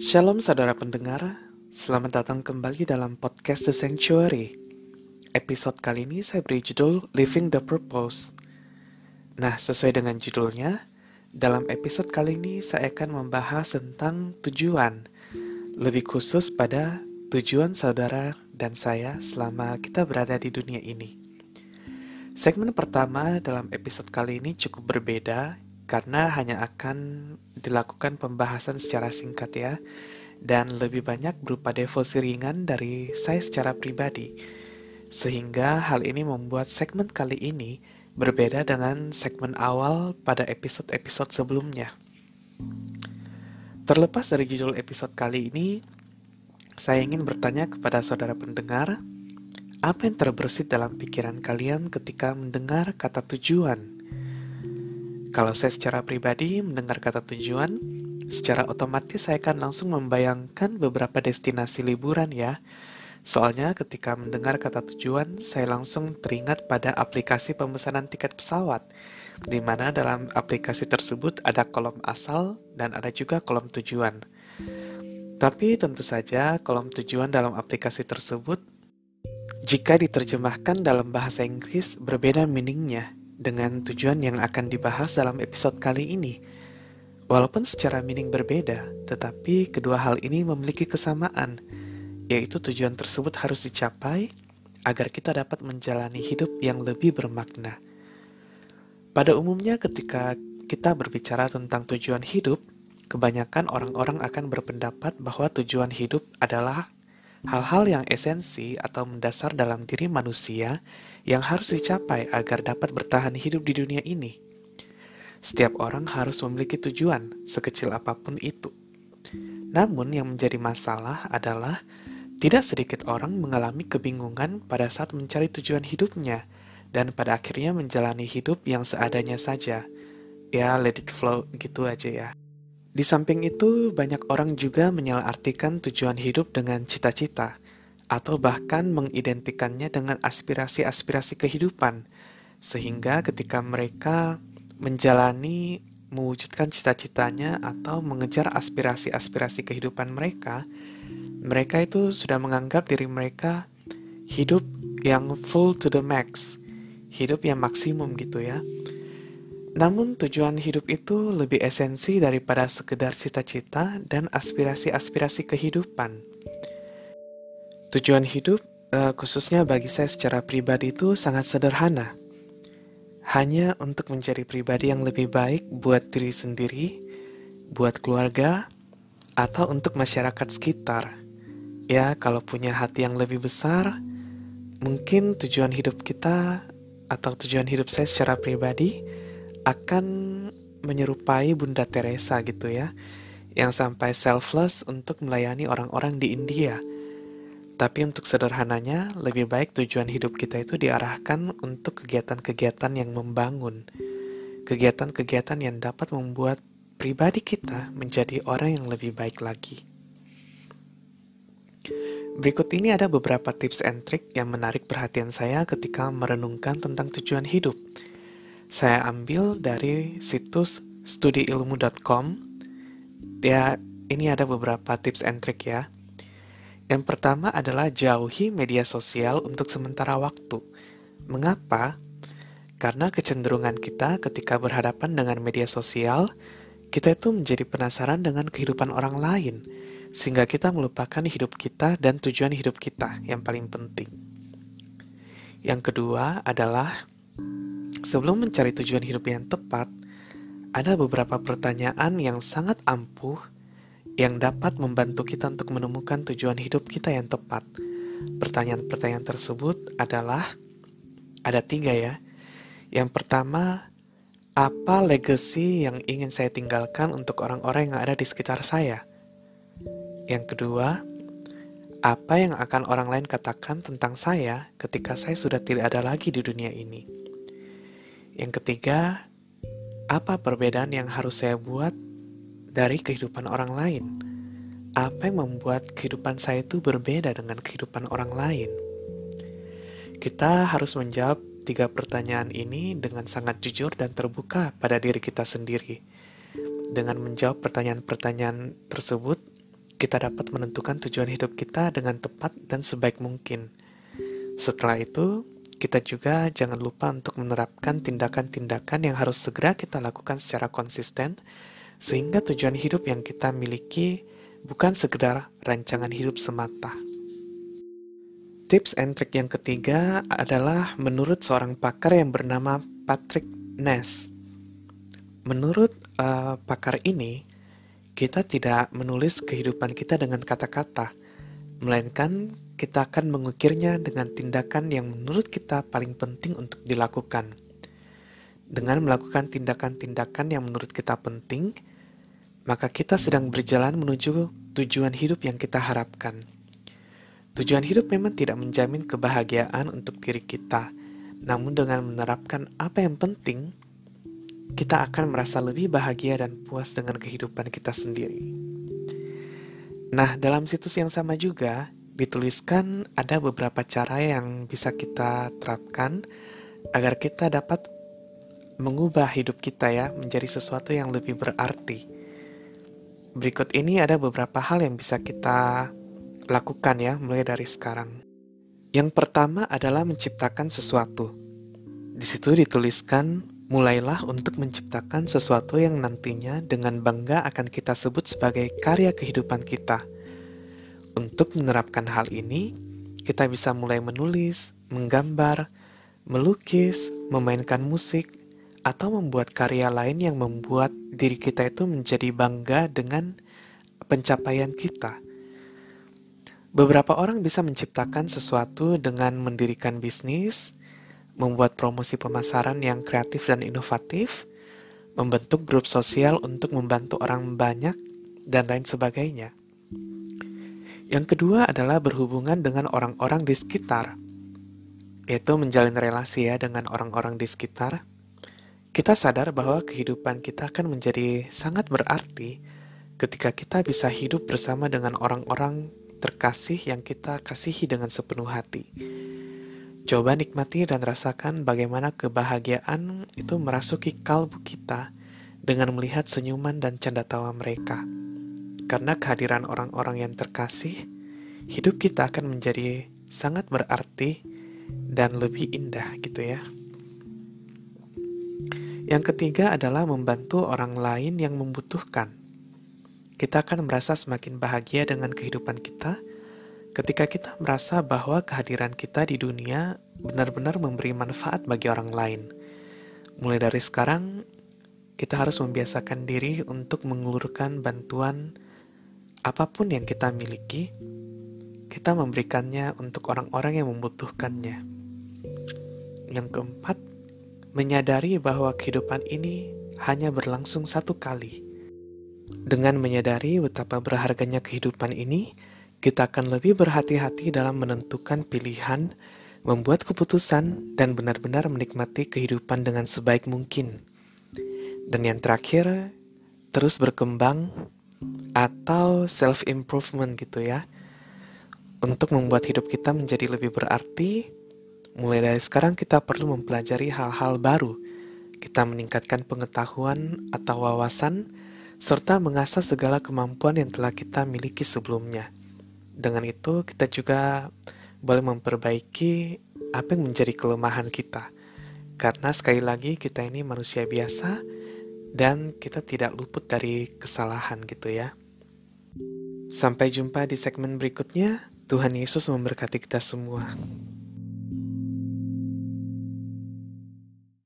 Shalom saudara pendengar, selamat datang kembali dalam podcast The Sanctuary. Episode kali ini saya beri judul Living the Purpose. Nah, sesuai dengan judulnya, dalam episode kali ini saya akan membahas tentang tujuan, lebih khusus pada tujuan saudara dan saya selama kita berada di dunia ini. Segmen pertama dalam episode kali ini cukup berbeda karena hanya akan dilakukan pembahasan secara singkat ya, dan lebih banyak berupa devosi ringan dari saya secara pribadi. Sehingga hal ini membuat segmen kali ini berbeda dengan segmen awal pada episode-episode sebelumnya. Terlepas dari judul episode kali ini, saya ingin bertanya kepada saudara pendengar, apa yang terbersit dalam pikiran kalian ketika mendengar kata tujuan? Kalau saya secara pribadi mendengar kata tujuan, secara otomatis saya akan langsung membayangkan beberapa destinasi liburan ya. Soalnya ketika mendengar kata tujuan, saya langsung teringat pada aplikasi pemesanan tiket pesawat, di mana dalam aplikasi tersebut ada kolom asal dan ada juga kolom tujuan. Tapi tentu saja kolom tujuan dalam aplikasi tersebut jika diterjemahkan dalam bahasa Inggris berbeda meaningnya dengan tujuan yang akan dibahas dalam episode kali ini. Walaupun secara meaning berbeda, tetapi kedua hal ini memiliki kesamaan, yaitu tujuan tersebut harus dicapai agar kita dapat menjalani hidup yang lebih bermakna. Pada umumnya, ketika kita berbicara tentang tujuan hidup, kebanyakan orang-orang akan berpendapat bahwa tujuan hidup adalah hal-hal yang esensi atau mendasar dalam diri manusia yang harus dicapai agar dapat bertahan hidup di dunia ini. Setiap orang harus memiliki tujuan, sekecil apa pun itu. Namun, yang menjadi masalah adalah tidak sedikit orang mengalami kebingungan pada saat mencari tujuan hidupnya, dan pada akhirnya menjalani hidup yang seadanya saja. Ya, let it flow gitu aja ya. Di samping itu, banyak orang juga menyalahartikan tujuan hidup dengan cita-cita, atau bahkan mengidentikannya dengan aspirasi-aspirasi kehidupan, sehingga ketika mereka menjalani mewujudkan cita-citanya atau mengejar aspirasi-aspirasi kehidupan mereka, mereka itu sudah menganggap diri mereka hidup yang full to the max, hidup yang maksimum gitu ya. Namun tujuan hidup itu lebih esensi daripada sekedar cita-cita dan aspirasi-aspirasi kehidupan. Tujuan hidup, uh, khususnya bagi saya secara pribadi itu sangat sederhana. Hanya untuk menjadi pribadi yang lebih baik buat diri sendiri, buat keluarga, atau untuk masyarakat sekitar. Ya, kalau punya hati yang lebih besar, mungkin tujuan hidup kita atau tujuan hidup saya secara pribadi akan menyerupai Bunda Teresa gitu ya, yang sampai selfless untuk melayani orang-orang di India tapi untuk sederhananya, lebih baik tujuan hidup kita itu diarahkan untuk kegiatan-kegiatan yang membangun, kegiatan-kegiatan yang dapat membuat pribadi kita menjadi orang yang lebih baik lagi. Berikut ini ada beberapa tips and trick yang menarik perhatian saya ketika merenungkan tentang tujuan hidup. Saya ambil dari situs studiilmu.com. Ya, ini ada beberapa tips and trick ya. Yang pertama adalah jauhi media sosial untuk sementara waktu. Mengapa? Karena kecenderungan kita ketika berhadapan dengan media sosial, kita itu menjadi penasaran dengan kehidupan orang lain, sehingga kita melupakan hidup kita dan tujuan hidup kita yang paling penting. Yang kedua adalah, sebelum mencari tujuan hidup yang tepat, ada beberapa pertanyaan yang sangat ampuh yang dapat membantu kita untuk menemukan tujuan hidup kita yang tepat. Pertanyaan-pertanyaan tersebut adalah ada tiga ya. Yang pertama, apa legacy yang ingin saya tinggalkan untuk orang-orang yang ada di sekitar saya? Yang kedua, apa yang akan orang lain katakan tentang saya ketika saya sudah tidak ada lagi di dunia ini? Yang ketiga, apa perbedaan yang harus saya buat dari kehidupan orang lain. Apa yang membuat kehidupan saya itu berbeda dengan kehidupan orang lain? Kita harus menjawab tiga pertanyaan ini dengan sangat jujur dan terbuka pada diri kita sendiri. Dengan menjawab pertanyaan-pertanyaan tersebut, kita dapat menentukan tujuan hidup kita dengan tepat dan sebaik mungkin. Setelah itu, kita juga jangan lupa untuk menerapkan tindakan-tindakan yang harus segera kita lakukan secara konsisten, sehingga tujuan hidup yang kita miliki bukan sekedar rancangan hidup semata. Tips and trick yang ketiga adalah menurut seorang pakar yang bernama Patrick Ness. Menurut uh, pakar ini, kita tidak menulis kehidupan kita dengan kata-kata, melainkan kita akan mengukirnya dengan tindakan yang menurut kita paling penting untuk dilakukan. Dengan melakukan tindakan-tindakan yang menurut kita penting, maka kita sedang berjalan menuju tujuan hidup yang kita harapkan. Tujuan hidup memang tidak menjamin kebahagiaan untuk diri kita, namun dengan menerapkan apa yang penting, kita akan merasa lebih bahagia dan puas dengan kehidupan kita sendiri. Nah, dalam situs yang sama juga dituliskan ada beberapa cara yang bisa kita terapkan agar kita dapat mengubah hidup kita ya menjadi sesuatu yang lebih berarti. Berikut ini ada beberapa hal yang bisa kita lakukan ya mulai dari sekarang. Yang pertama adalah menciptakan sesuatu. Di situ dituliskan, mulailah untuk menciptakan sesuatu yang nantinya dengan bangga akan kita sebut sebagai karya kehidupan kita. Untuk menerapkan hal ini, kita bisa mulai menulis, menggambar, melukis, memainkan musik, atau membuat karya lain yang membuat diri kita itu menjadi bangga dengan pencapaian kita. Beberapa orang bisa menciptakan sesuatu dengan mendirikan bisnis, membuat promosi pemasaran yang kreatif dan inovatif, membentuk grup sosial untuk membantu orang banyak, dan lain sebagainya. Yang kedua adalah berhubungan dengan orang-orang di sekitar, yaitu menjalin relasi ya dengan orang-orang di sekitar. Kita sadar bahwa kehidupan kita akan menjadi sangat berarti ketika kita bisa hidup bersama dengan orang-orang terkasih yang kita kasihi dengan sepenuh hati. Coba nikmati dan rasakan bagaimana kebahagiaan itu merasuki kalbu kita dengan melihat senyuman dan canda tawa mereka. Karena kehadiran orang-orang yang terkasih, hidup kita akan menjadi sangat berarti dan lebih indah gitu ya. Yang ketiga adalah membantu orang lain yang membutuhkan kita akan merasa semakin bahagia dengan kehidupan kita ketika kita merasa bahwa kehadiran kita di dunia benar-benar memberi manfaat bagi orang lain. Mulai dari sekarang, kita harus membiasakan diri untuk mengulurkan bantuan apa pun yang kita miliki, kita memberikannya untuk orang-orang yang membutuhkannya. Yang keempat, menyadari bahwa kehidupan ini hanya berlangsung satu kali dengan menyadari betapa berharganya kehidupan ini, kita akan lebih berhati-hati dalam menentukan pilihan, membuat keputusan, dan benar-benar menikmati kehidupan dengan sebaik mungkin. Dan yang terakhir, terus berkembang atau self-improvement gitu ya. Untuk membuat hidup kita menjadi lebih berarti, mulai dari sekarang kita perlu mempelajari hal-hal baru. Kita meningkatkan pengetahuan atau wawasan, serta mengasah segala kemampuan yang telah kita miliki sebelumnya. Dengan itu, kita juga boleh memperbaiki apa yang menjadi kelemahan kita. Karena sekali lagi kita ini manusia biasa dan kita tidak luput dari kesalahan gitu ya. Sampai jumpa di segmen berikutnya. Tuhan Yesus memberkati kita semua.